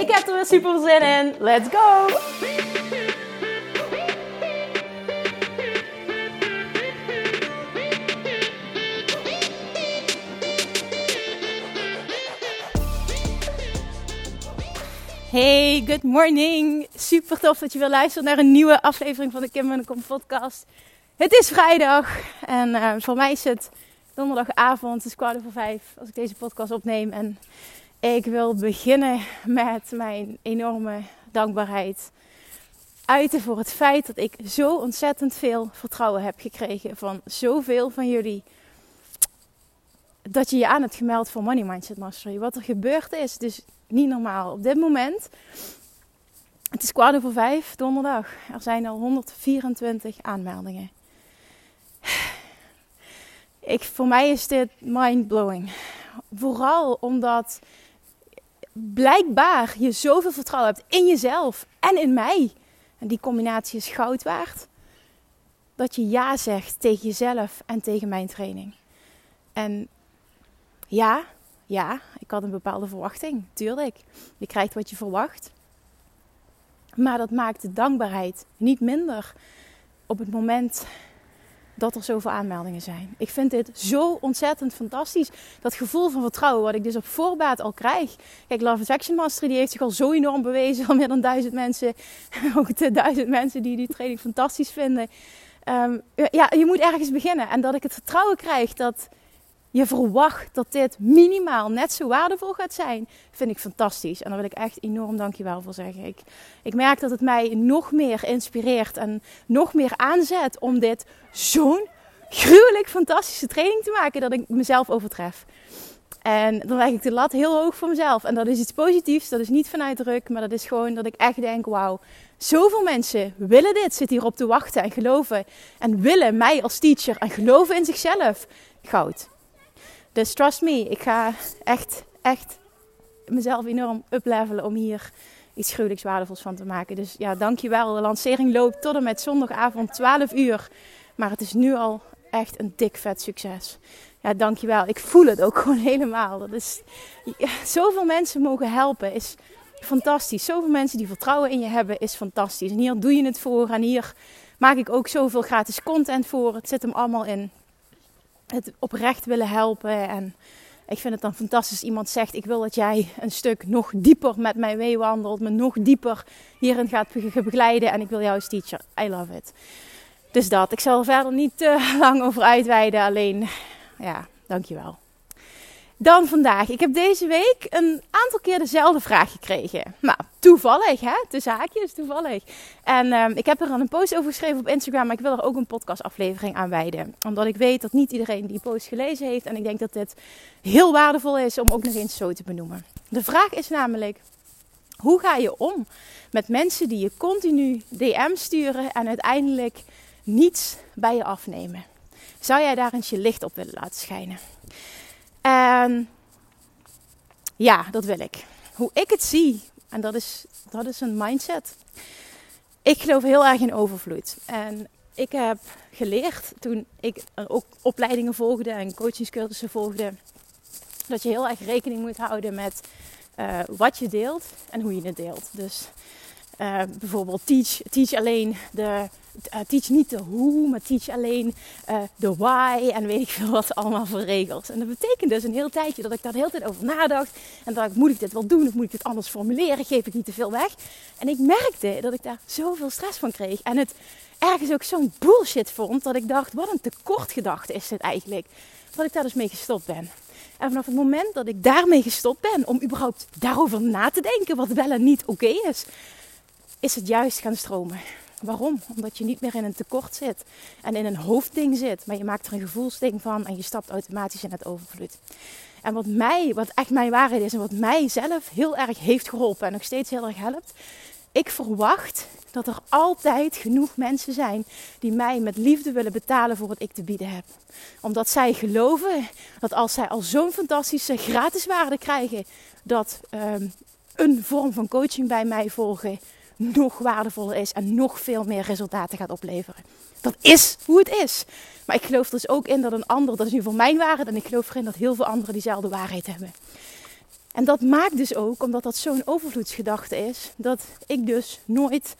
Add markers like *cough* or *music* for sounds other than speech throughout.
Ik heb er weer super zin in. Let's go! Hey, good morning. Super tof dat je weer luistert naar een nieuwe aflevering van de Kim en de Kom podcast. Het is vrijdag en uh, voor mij is het donderdagavond, het is kwart over vijf als ik deze podcast opneem. En ik wil beginnen met mijn enorme dankbaarheid uiten voor het feit dat ik zo ontzettend veel vertrouwen heb gekregen van zoveel van jullie. Dat je je aan hebt gemeld voor Money Mindset Mastery. Wat er gebeurd is, dus niet normaal. Op dit moment, het is kwart over vijf, donderdag. Er zijn al 124 aanmeldingen. Ik, voor mij is dit mind-blowing. Vooral omdat blijkbaar je zoveel vertrouwen hebt in jezelf en in mij. En die combinatie is goud waard. Dat je ja zegt tegen jezelf en tegen mijn training. En ja, ja, ik had een bepaalde verwachting, tuurlijk. Je krijgt wat je verwacht. Maar dat maakt de dankbaarheid niet minder op het moment dat er zoveel aanmeldingen zijn. Ik vind dit zo ontzettend fantastisch. Dat gevoel van vertrouwen wat ik dus op voorbaat al krijg. Kijk, Love Attraction Mastery die heeft zich al zo enorm bewezen. Al meer dan duizend mensen. *laughs* Ook de duizend mensen die die training fantastisch vinden. Um, ja, je moet ergens beginnen. En dat ik het vertrouwen krijg dat je verwacht dat dit minimaal net zo waardevol gaat zijn, vind ik fantastisch. En daar wil ik echt enorm dankjewel voor zeggen. Ik, ik merk dat het mij nog meer inspireert en nog meer aanzet om dit zo'n gruwelijk fantastische training te maken dat ik mezelf overtref. En dan leg ik de lat heel hoog voor mezelf. En dat is iets positiefs, dat is niet vanuit druk, maar dat is gewoon dat ik echt denk: wauw, zoveel mensen willen dit, zitten hierop te wachten en geloven. En willen mij als teacher en geloven in zichzelf. Goud. Dus trust me, ik ga echt, echt mezelf enorm uplevelen om hier iets gruwelijks waardevols van te maken. Dus ja, dankjewel. De lancering loopt tot en met zondagavond 12 uur. Maar het is nu al echt een dik vet succes. Ja, dankjewel. Ik voel het ook *laughs* gewoon helemaal. Dat is, zoveel mensen mogen helpen is fantastisch. Zoveel mensen die vertrouwen in je hebben is fantastisch. En hier doe je het voor. En hier maak ik ook zoveel gratis content voor. Het zit hem allemaal in het oprecht willen helpen. En ik vind het dan fantastisch als iemand zegt: Ik wil dat jij een stuk nog dieper met mij meewandelt, me nog dieper hierin gaat begeleiden. En ik wil jou als teacher. I love it. Dus dat. Ik zal er verder niet te *laughs* lang over uitweiden. Alleen, ja, dankjewel. Dan vandaag. Ik heb deze week een aantal keer dezelfde vraag gekregen. Nou, toevallig hè, de zaakjes, toevallig. En uh, ik heb er een post over geschreven op Instagram, maar ik wil er ook een podcastaflevering aan wijden. Omdat ik weet dat niet iedereen die post gelezen heeft. En ik denk dat dit heel waardevol is om ook nog eens zo te benoemen. De vraag is namelijk, hoe ga je om met mensen die je continu DM sturen en uiteindelijk niets bij je afnemen? Zou jij daar eens je licht op willen laten schijnen? En ja, dat wil ik. Hoe ik het zie, en dat is, dat is een mindset. Ik geloof heel erg in overvloed. En ik heb geleerd toen ik ook opleidingen volgde en coachingscursussen volgde, dat je heel erg rekening moet houden met uh, wat je deelt en hoe je het deelt. Dus uh, bijvoorbeeld teach, teach alleen de uh, teach niet de hoe, maar teach alleen uh, de why en weet ik veel wat allemaal voor regels. En dat betekent dus een heel tijdje dat ik daar de hele tijd over nadacht. En dacht, moet ik dit wel doen of moet ik dit anders formuleren? Geef ik niet te veel weg? En ik merkte dat ik daar zoveel stress van kreeg. En het ergens ook zo'n bullshit vond dat ik dacht, wat een tekortgedachte is dit eigenlijk. Dat ik daar dus mee gestopt ben. En vanaf het moment dat ik daarmee gestopt ben om überhaupt daarover na te denken wat wel en niet oké is, is het juist gaan stromen Waarom? Omdat je niet meer in een tekort zit en in een hoofdding zit, maar je maakt er een gevoelsding van en je stapt automatisch in het overvloed. En wat mij, wat echt mijn waarheid is en wat mij zelf heel erg heeft geholpen en nog steeds heel erg helpt, ik verwacht dat er altijd genoeg mensen zijn die mij met liefde willen betalen voor wat ik te bieden heb. Omdat zij geloven dat als zij al zo'n fantastische gratis waarde krijgen, dat um, een vorm van coaching bij mij volgen nog waardevoller is en nog veel meer resultaten gaat opleveren. Dat is hoe het is. Maar ik geloof dus ook in dat een ander, dat is nu voor mijn waarheid, en ik geloof erin dat heel veel anderen diezelfde waarheid hebben. En dat maakt dus ook, omdat dat zo'n overvloedsgedachte is, dat ik dus nooit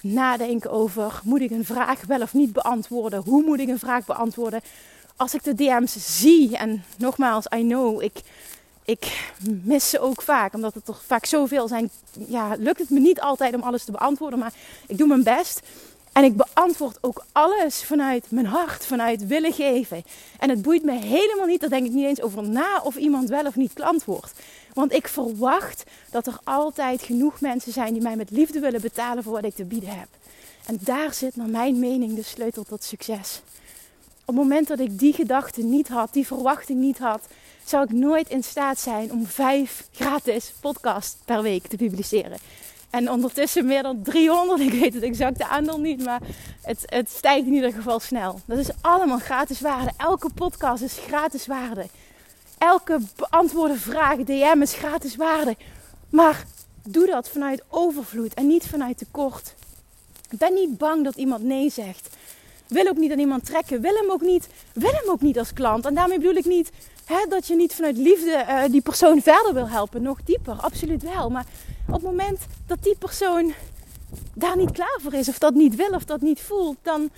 nadenk over moet ik een vraag wel of niet beantwoorden, hoe moet ik een vraag beantwoorden. Als ik de DM's zie, en nogmaals, I know, ik, ik mis ze ook vaak, omdat het toch vaak zoveel zijn. Ja, lukt het me niet altijd om alles te beantwoorden, maar ik doe mijn best. En ik beantwoord ook alles vanuit mijn hart, vanuit willen geven. En het boeit me helemaal niet, daar denk ik niet eens over na of iemand wel of niet klant wordt. Want ik verwacht dat er altijd genoeg mensen zijn die mij met liefde willen betalen voor wat ik te bieden heb. En daar zit naar mijn mening de sleutel tot succes. Op het moment dat ik die gedachte niet had, die verwachting niet had, zou ik nooit in staat zijn om vijf gratis podcasts per week te publiceren. En ondertussen meer dan 300. Ik weet het exacte aantal niet, maar het, het stijgt in ieder geval snel. Dat is allemaal gratis waarde. Elke podcast is gratis waarde. Elke beantwoorde vraag, DM is gratis waarde. Maar doe dat vanuit overvloed en niet vanuit tekort. Ben niet bang dat iemand nee zegt. Wil ook niet aan iemand trekken. Wil hem ook niet, wil hem ook niet als klant. En daarmee bedoel ik niet dat je niet vanuit liefde uh, die persoon verder wil helpen. Nog dieper, absoluut wel. Maar op het moment dat die persoon daar niet klaar voor is, of dat niet wil, of dat niet voelt, dan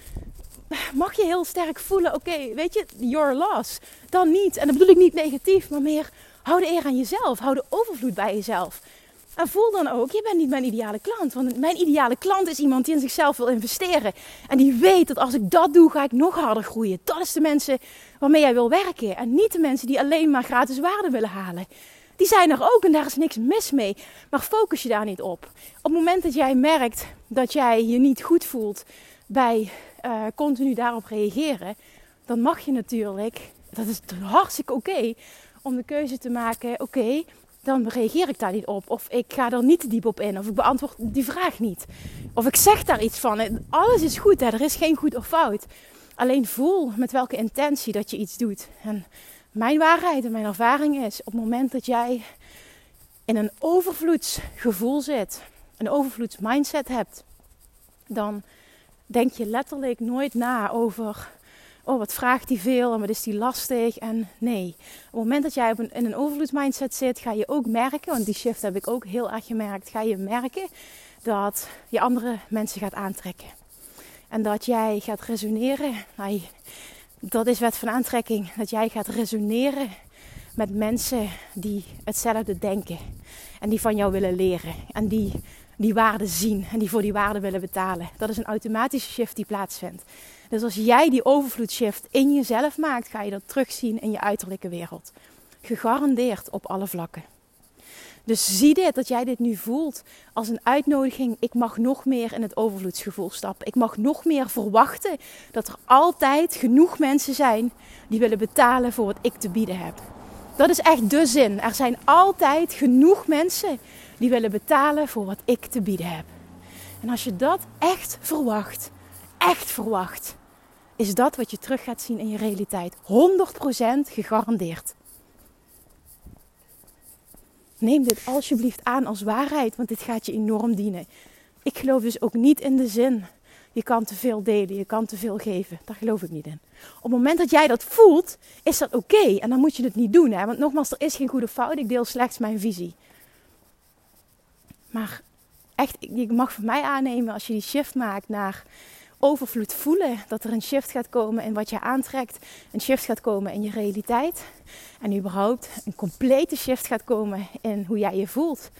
mag je heel sterk voelen: oké, weet je, your loss. Dan niet. En dat bedoel ik niet negatief, maar meer hou de eer aan jezelf. Hou de overvloed bij jezelf. En voel dan ook, je bent niet mijn ideale klant. Want mijn ideale klant is iemand die in zichzelf wil investeren. En die weet dat als ik dat doe, ga ik nog harder groeien. Dat is de mensen waarmee jij wil werken. En niet de mensen die alleen maar gratis waarde willen halen. Die zijn er ook en daar is niks mis mee. Maar focus je daar niet op. Op het moment dat jij merkt dat jij je niet goed voelt bij uh, continu daarop reageren, dan mag je natuurlijk, dat is hartstikke oké, om de keuze te maken: oké, dan reageer ik daar niet op. Of ik ga er niet diep op in. Of ik beantwoord die vraag niet. Of ik zeg daar iets van. Alles is goed, hè? er is geen goed of fout. Alleen voel met welke intentie dat je iets doet. En mijn waarheid en mijn ervaring is: op het moment dat jij in een overvloedsgevoel zit, een overvloedsmindset hebt, dan denk je letterlijk nooit na over. Oh, wat vraagt die veel en wat is die lastig? En nee, op het moment dat jij in een overvloedsmindset zit, ga je ook merken, want die shift heb ik ook heel erg gemerkt, ga je merken dat je andere mensen gaat aantrekken. En dat jij gaat resoneren. Nou, dat is wet van aantrekking. Dat jij gaat resoneren met mensen die hetzelfde denken. En die van jou willen leren. En die die waarde zien. En die voor die waarde willen betalen. Dat is een automatische shift die plaatsvindt. Dus als jij die overvloedsshift in jezelf maakt, ga je dat terugzien in je uiterlijke wereld. Gegarandeerd op alle vlakken. Dus zie dit, dat jij dit nu voelt als een uitnodiging. Ik mag nog meer in het overvloedsgevoel stappen. Ik mag nog meer verwachten dat er altijd genoeg mensen zijn die willen betalen voor wat ik te bieden heb. Dat is echt de zin. Er zijn altijd genoeg mensen die willen betalen voor wat ik te bieden heb. En als je dat echt verwacht, echt verwacht, is dat wat je terug gaat zien in je realiteit. 100% gegarandeerd. Neem dit alsjeblieft aan als waarheid, want dit gaat je enorm dienen. Ik geloof dus ook niet in de zin. Je kan te veel delen, je kan te veel geven. Daar geloof ik niet in. Op het moment dat jij dat voelt, is dat oké. En dan moet je het niet doen. Hè? Want nogmaals, er is geen goede fout. Ik deel slechts mijn visie. Maar echt, je mag van mij aannemen als je die shift maakt naar overvloed voelen. Dat er een shift gaat komen in wat je aantrekt. Een shift gaat komen in je realiteit. En überhaupt een complete shift gaat komen in hoe jij je voelt.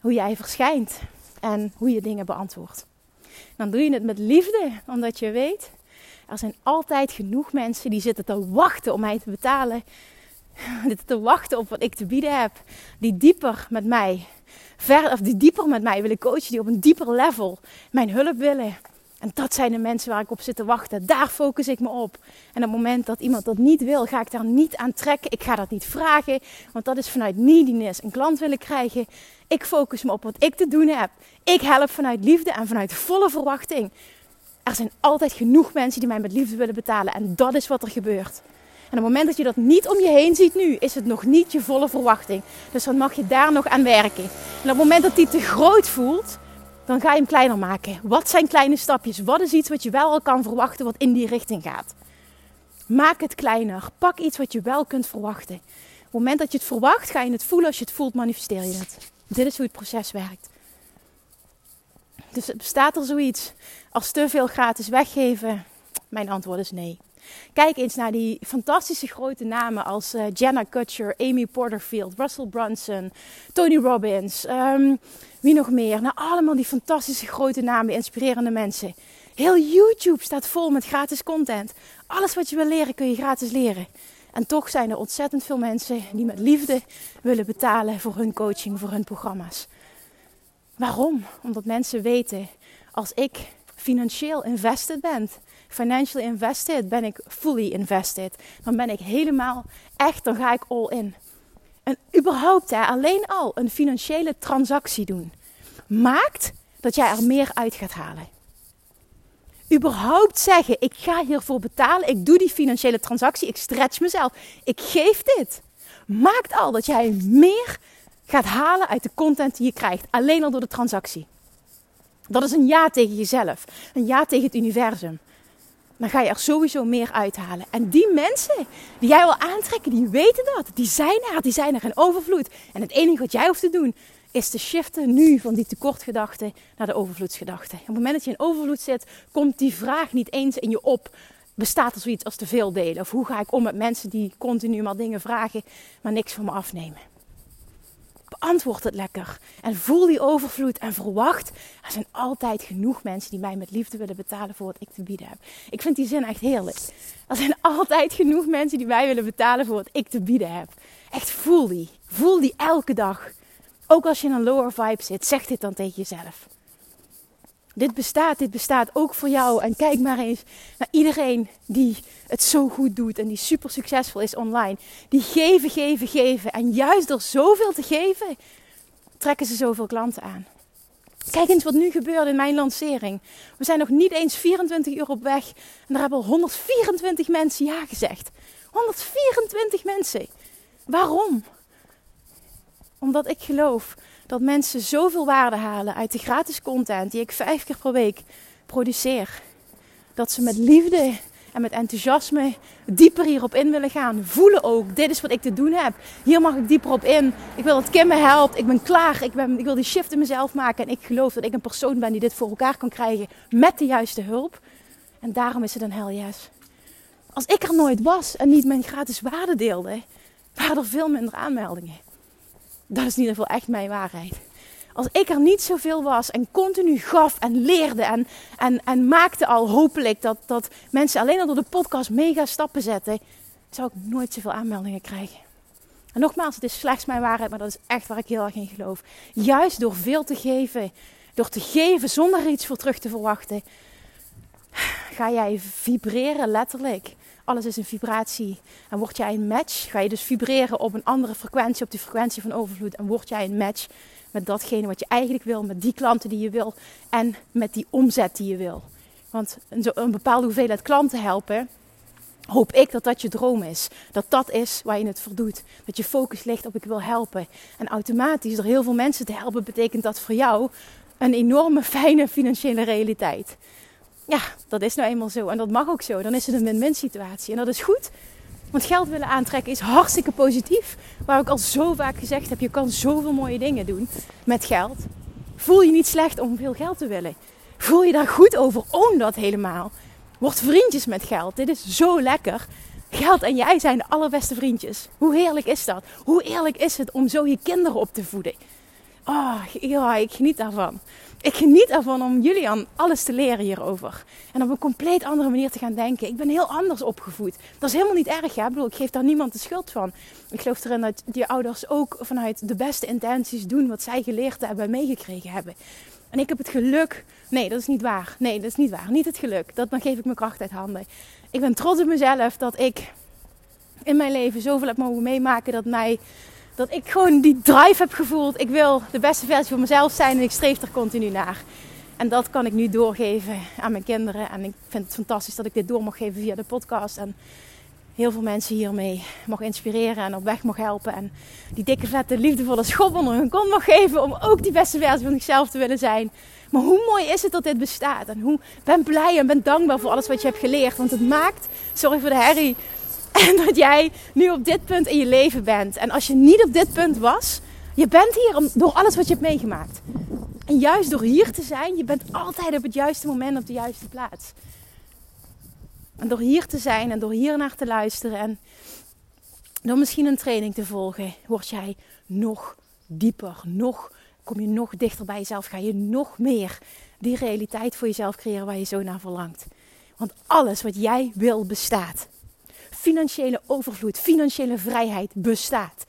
Hoe jij verschijnt. En hoe je dingen beantwoordt. Dan doe je het met liefde. Omdat je weet, er zijn altijd genoeg mensen die zitten te wachten om mij te betalen. *laughs* Zitten te wachten op wat ik te bieden heb. Die dieper met mij, ver, of die dieper met mij willen coachen. Die op een dieper level mijn hulp willen En dat zijn de mensen waar ik op zit te wachten. Daar focus ik me op. En op het moment dat iemand dat niet wil, ga ik daar niet aan trekken. Ik ga dat niet vragen, want dat is vanuit neediness een klant willen krijgen. Ik focus me op wat ik te doen heb. Ik help vanuit liefde en vanuit volle verwachting. Er zijn altijd genoeg mensen die mij met liefde willen betalen. En dat is wat er gebeurt. En op het moment dat je dat niet om je heen ziet nu, is het nog niet je volle verwachting. Dus dan mag je daar nog aan werken. En op het moment dat die te groot voelt, dan ga je hem kleiner maken. Wat zijn kleine stapjes? Wat is iets wat je wel al kan verwachten wat in die richting gaat? Maak het kleiner. Pak iets wat je wel kunt verwachten. Op het moment dat je het verwacht, ga je het voelen. Als je het voelt, manifesteer je het. Dit is hoe het proces werkt. Dus bestaat er zoiets als te veel gratis weggeven? Mijn antwoord is nee. Kijk eens naar die fantastische grote namen als uh, Jenna Kutcher, Amy Porterfield, Russell Brunson, Tony Robbins. Um, wie nog meer? Nou, allemaal die fantastische grote namen, inspirerende mensen. Heel YouTube staat vol met gratis content. Alles wat je wil leren kun je gratis leren. En toch zijn er ontzettend veel mensen die met liefde willen betalen voor hun coaching, voor hun programma's. Waarom? Omdat mensen weten, als ik financieel invested ben, financially invested, ben ik fully invested. Dan ben ik helemaal echt, dan ga ik all in. En überhaupt, hè, alleen al een financiële transactie doen, maakt dat jij er meer uit gaat halen. Überhaupt zeggen, ik ga hiervoor betalen, ik doe die financiële transactie, ik stretch mezelf, ik geef dit. Maakt al dat jij meer gaat halen uit de content die je krijgt, alleen al door de transactie. Dat is een ja tegen jezelf, een ja tegen het universum dan ga je er sowieso meer uithalen. En die mensen die jij wil aantrekken, die weten dat. Die zijn er, die zijn er in overvloed. En het enige wat jij hoeft te doen, is te shiften nu van die tekortgedachte naar de overvloedsgedachte. Op het moment dat je in overvloed zit, komt die vraag niet eens in je op. Bestaat er zoiets als te veel delen? Of hoe ga ik om met mensen die continu maar dingen vragen, maar niks van me afnemen? Beantwoord het lekker. En voel die overvloed en verwacht. Er zijn altijd genoeg mensen die mij met liefde willen betalen voor wat ik te bieden heb. Ik vind die zin echt heerlijk. Er zijn altijd genoeg mensen die mij willen betalen voor wat ik te bieden heb. Echt voel die. Voel die elke dag. Ook als je in een lower vibe zit, zeg dit dan tegen jezelf. Dit bestaat, dit bestaat ook voor jou. En kijk maar eens naar iedereen die het zo goed doet en die super succesvol is online. Die geven, geven, geven. En juist door zoveel te geven, trekken ze zoveel klanten aan. Kijk eens wat nu gebeurt in mijn lancering. We zijn nog niet eens 24 uur op weg. En er hebben al 124 mensen ja gezegd. 124 mensen. Waarom? Omdat ik geloof dat mensen zoveel waarde halen uit de gratis content die ik vijf keer per week produceer. Dat ze met liefde en met enthousiasme dieper hierop in willen gaan. Voelen ook, dit is wat ik te doen heb. Hier mag ik dieper op in. Ik wil dat Kim me helpt. Ik ben klaar. Ik, ben, ik wil die shift in mezelf maken. En ik geloof dat ik een persoon ben die dit voor elkaar kan krijgen met de juiste hulp. En daarom is het een hell yes. Als ik er nooit was en niet mijn gratis waarde deelde, waren er veel minder aanmeldingen. Dat is in ieder geval echt mijn waarheid. Als ik er niet zoveel was en continu gaf en leerde en, en, en maakte al hopelijk dat, dat mensen alleen al door de podcast mega stappen zetten, zou ik nooit zoveel aanmeldingen krijgen. En nogmaals, het is slechts mijn waarheid, maar dat is echt waar ik heel erg in geloof. Juist door veel te geven, door te geven zonder er iets voor terug te verwachten, ga jij vibreren letterlijk alles is een vibratie. En word jij een match, ga je dus vibreren op een andere frequentie, op de frequentie van overvloed. En word jij een match met datgene wat je eigenlijk wil, met die klanten die je wil en met die omzet die je wil. Want een, een bepaalde hoeveelheid klanten helpen, hoop ik dat dat je droom is. Dat dat is waar je het voor doet. Dat je focus ligt op ik wil helpen. En automatisch door heel veel mensen te helpen betekent dat voor jou een enorme *laughs* fijne financiële realiteit ja, dat is nou eenmaal zo. En dat mag ook zo. Dan is het een win-win situatie. En dat is goed. Want geld willen aantrekken is hartstikke positief. Waar ik al zo vaak gezegd heb, je kan zoveel mooie dingen doen met geld. Voel je niet slecht om veel geld te willen. Voel je daar goed over? Own dat helemaal. Word vriendjes met geld. Dit is zo lekker. Geld en jij zijn de allerbeste vriendjes. Hoe heerlijk is dat? Hoe eerlijk is het om zo je kinderen op te voeden? Oh, ja, ik geniet daarvan ik geniet ervan om jullie aan alles te leren hierover. En op een compleet andere manier te gaan denken. Ik ben heel anders opgevoed. Dat is helemaal niet erg. Hè? Ik bedoel, ik geef daar niemand de schuld van. Ik geloof erin dat die ouders ook vanuit de beste intenties doen wat zij geleerd hebben en meegekregen hebben. En ik heb het geluk. Nee, dat is niet waar. Nee, dat is niet waar. Niet het geluk. Dat, dan geef ik mijn kracht uit handen. Ik ben trots op mezelf dat ik in mijn leven zoveel heb mogen meemaken dat mij dat ik gewoon die drive heb gevoeld. Ik wil de beste versie van mezelf zijn en ik streef er continu naar. En dat kan ik nu doorgeven aan mijn kinderen. En ik vind het fantastisch dat ik dit door mag geven via de podcast. En heel veel mensen hiermee mag inspireren en op weg mag helpen. En die dikke, vette, liefdevolle schop onder hun kont mag geven. Om ook die beste versie van zichzelf te willen zijn. Maar hoe mooi is het dat dit bestaat? En hoe ben blij en ben dankbaar voor alles wat je hebt geleerd. Want het maakt, sorry voor de herrie, *laughs* en dat jij nu op dit punt in je leven bent. En als je niet op dit punt was, je bent hier door alles wat je hebt meegemaakt. En juist door hier te zijn, je bent altijd op het juiste moment op de juiste plaats. En door hier te zijn en door hier naar te luisteren en door misschien een training te volgen, word jij nog dieper, nog, kom je nog dichter bij jezelf, ga je nog meer die realiteit voor jezelf creëren waar je zo naar verlangt. Want alles wat jij wil bestaat financiële overvloed, financiële vrijheid bestaat.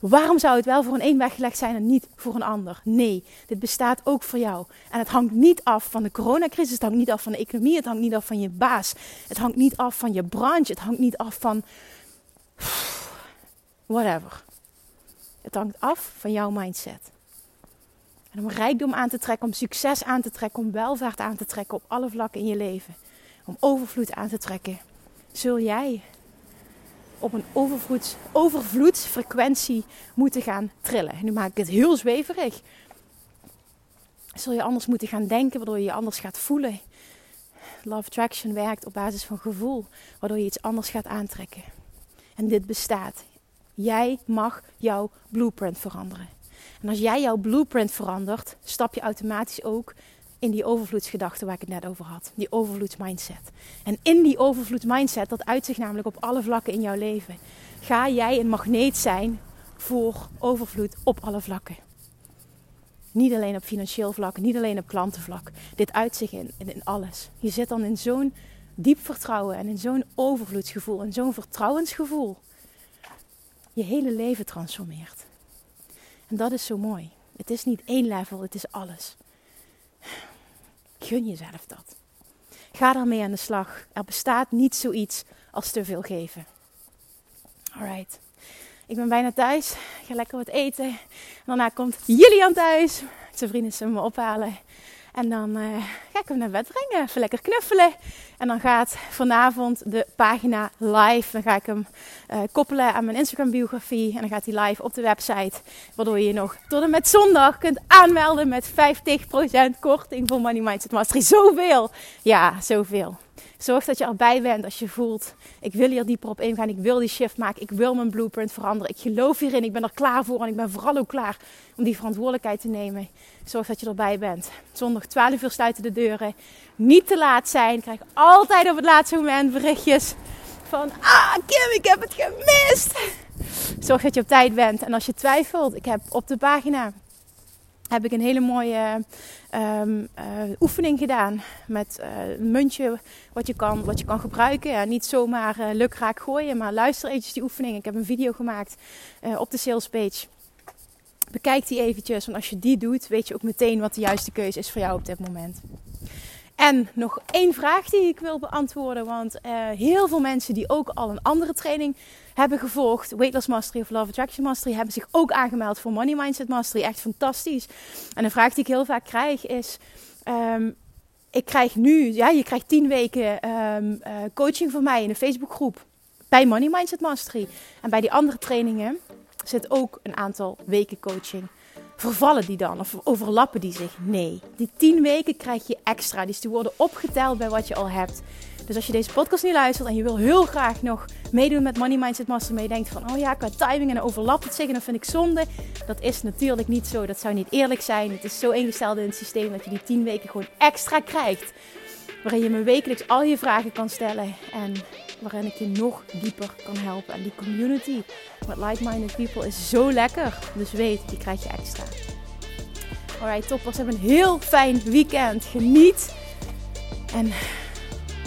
Waarom zou het wel voor een een weggelegd zijn en niet voor een ander? Nee, dit bestaat ook voor jou. En het hangt niet af van de coronacrisis, het hangt niet af van de economie, het hangt niet af van je baas, het hangt niet af van je branche, het hangt niet af van whatever. Het hangt af van jouw mindset. En om rijkdom aan te trekken, om succes aan te trekken, om welvaart aan te trekken op alle vlakken in je leven, om overvloed aan te trekken, zul jij op een overvloeds, overvloedsfrequentie moeten gaan trillen. En nu maak ik het heel zweverig. Zul je anders moeten gaan denken, waardoor je je anders gaat voelen. Love Attraction werkt op basis van gevoel, waardoor je iets anders gaat aantrekken. En dit bestaat. Jij mag jouw blueprint veranderen. En als jij jouw blueprint verandert, stap je automatisch ook in die overvloedsgedachte waar ik het net over had. Die overvloedsmindset. En in die overvloedsmindset, dat uit zich namelijk op alle vlakken in jouw leven. Ga jij een magneet zijn voor overvloed op alle vlakken. Niet alleen op financieel vlak, niet alleen op klantenvlak. Dit uit zich in, in alles. Je zit dan in zo'n diep vertrouwen en in zo'n overvloedsgevoel en zo'n vertrouwensgevoel. Je hele leven transformeert. En dat is zo mooi. Het is niet één level, het is alles. Gun jezelf dat. Ga daarmee aan de slag. Er bestaat niet zoiets als te veel geven. Alright. Ik ben bijna thuis. Ik ga lekker wat eten. En daarna komt Julian thuis. Zijn vrienden zullen me ophalen. En dan uh, ga ik hem naar bed brengen. Even lekker knuffelen. En dan gaat vanavond de pagina live. Dan ga ik hem uh, koppelen aan mijn Instagram biografie. En dan gaat hij live op de website. Waardoor je je nog tot en met zondag kunt aanmelden met 50% korting voor Money Mindset Mastery. Zoveel! Ja, zoveel. Zorg dat je erbij bent als je voelt, ik wil hier dieper op ingaan, ik wil die shift maken, ik wil mijn blueprint veranderen, ik geloof hierin, ik ben er klaar voor en ik ben vooral ook klaar om die verantwoordelijkheid te nemen. Zorg dat je erbij bent. Zondag 12 uur sluiten de deuren. Niet te laat zijn. Krijg altijd op het laatste moment berichtjes van, ah Kim, ik heb het gemist. Zorg dat je op tijd bent. En als je twijfelt, ik heb op de pagina heb ik een hele mooie um, uh, oefening gedaan. Met uh, een muntje wat je kan, wat je kan gebruiken. Ja, niet zomaar uh, lukraak gooien, maar luister eventjes die oefening. Ik heb een video gemaakt op de salespage. Bekijk die eventjes, want als je die doet, weet je ook meteen wat de juiste keuze is voor jou op dit moment. En nog één vraag die ik wil beantwoorden. Want heel veel mensen die ook al een andere training hebben gevolgd, Weight Loss Mastery of Love Attraction Mastery, hebben zich ook aangemeld voor Money Mindset Mastery. Echt fantastisch. En een vraag die ik heel vaak krijg is: um, ik krijg nu, ja, je krijgt tien weken um, uh, coaching van mij in de Facebookgroep bij Money Mindset Mastery. En bij die andere trainingen zit ook een aantal weken coaching. Vervallen die dan of overlappen die zich? Nee. Die tien weken krijg je extra. Dus die worden opgeteld bij wat je al hebt. Dus als je deze podcast niet luistert en je wil heel graag nog meedoen met Money Mindset Master, maar je denkt van, oh ja, qua timing en dan overlapt het zich en dan vind ik zonde. Dat is natuurlijk niet zo. Dat zou niet eerlijk zijn. Het is zo ingesteld in het systeem dat je die 10 weken gewoon extra krijgt. Waarin je me wekelijks al je vragen kan stellen en waarin ik je nog dieper kan helpen. En die community met like-minded people is zo lekker. Dus weet, die krijg je extra. Alright, toppers, hebben een heel fijn weekend. Geniet. En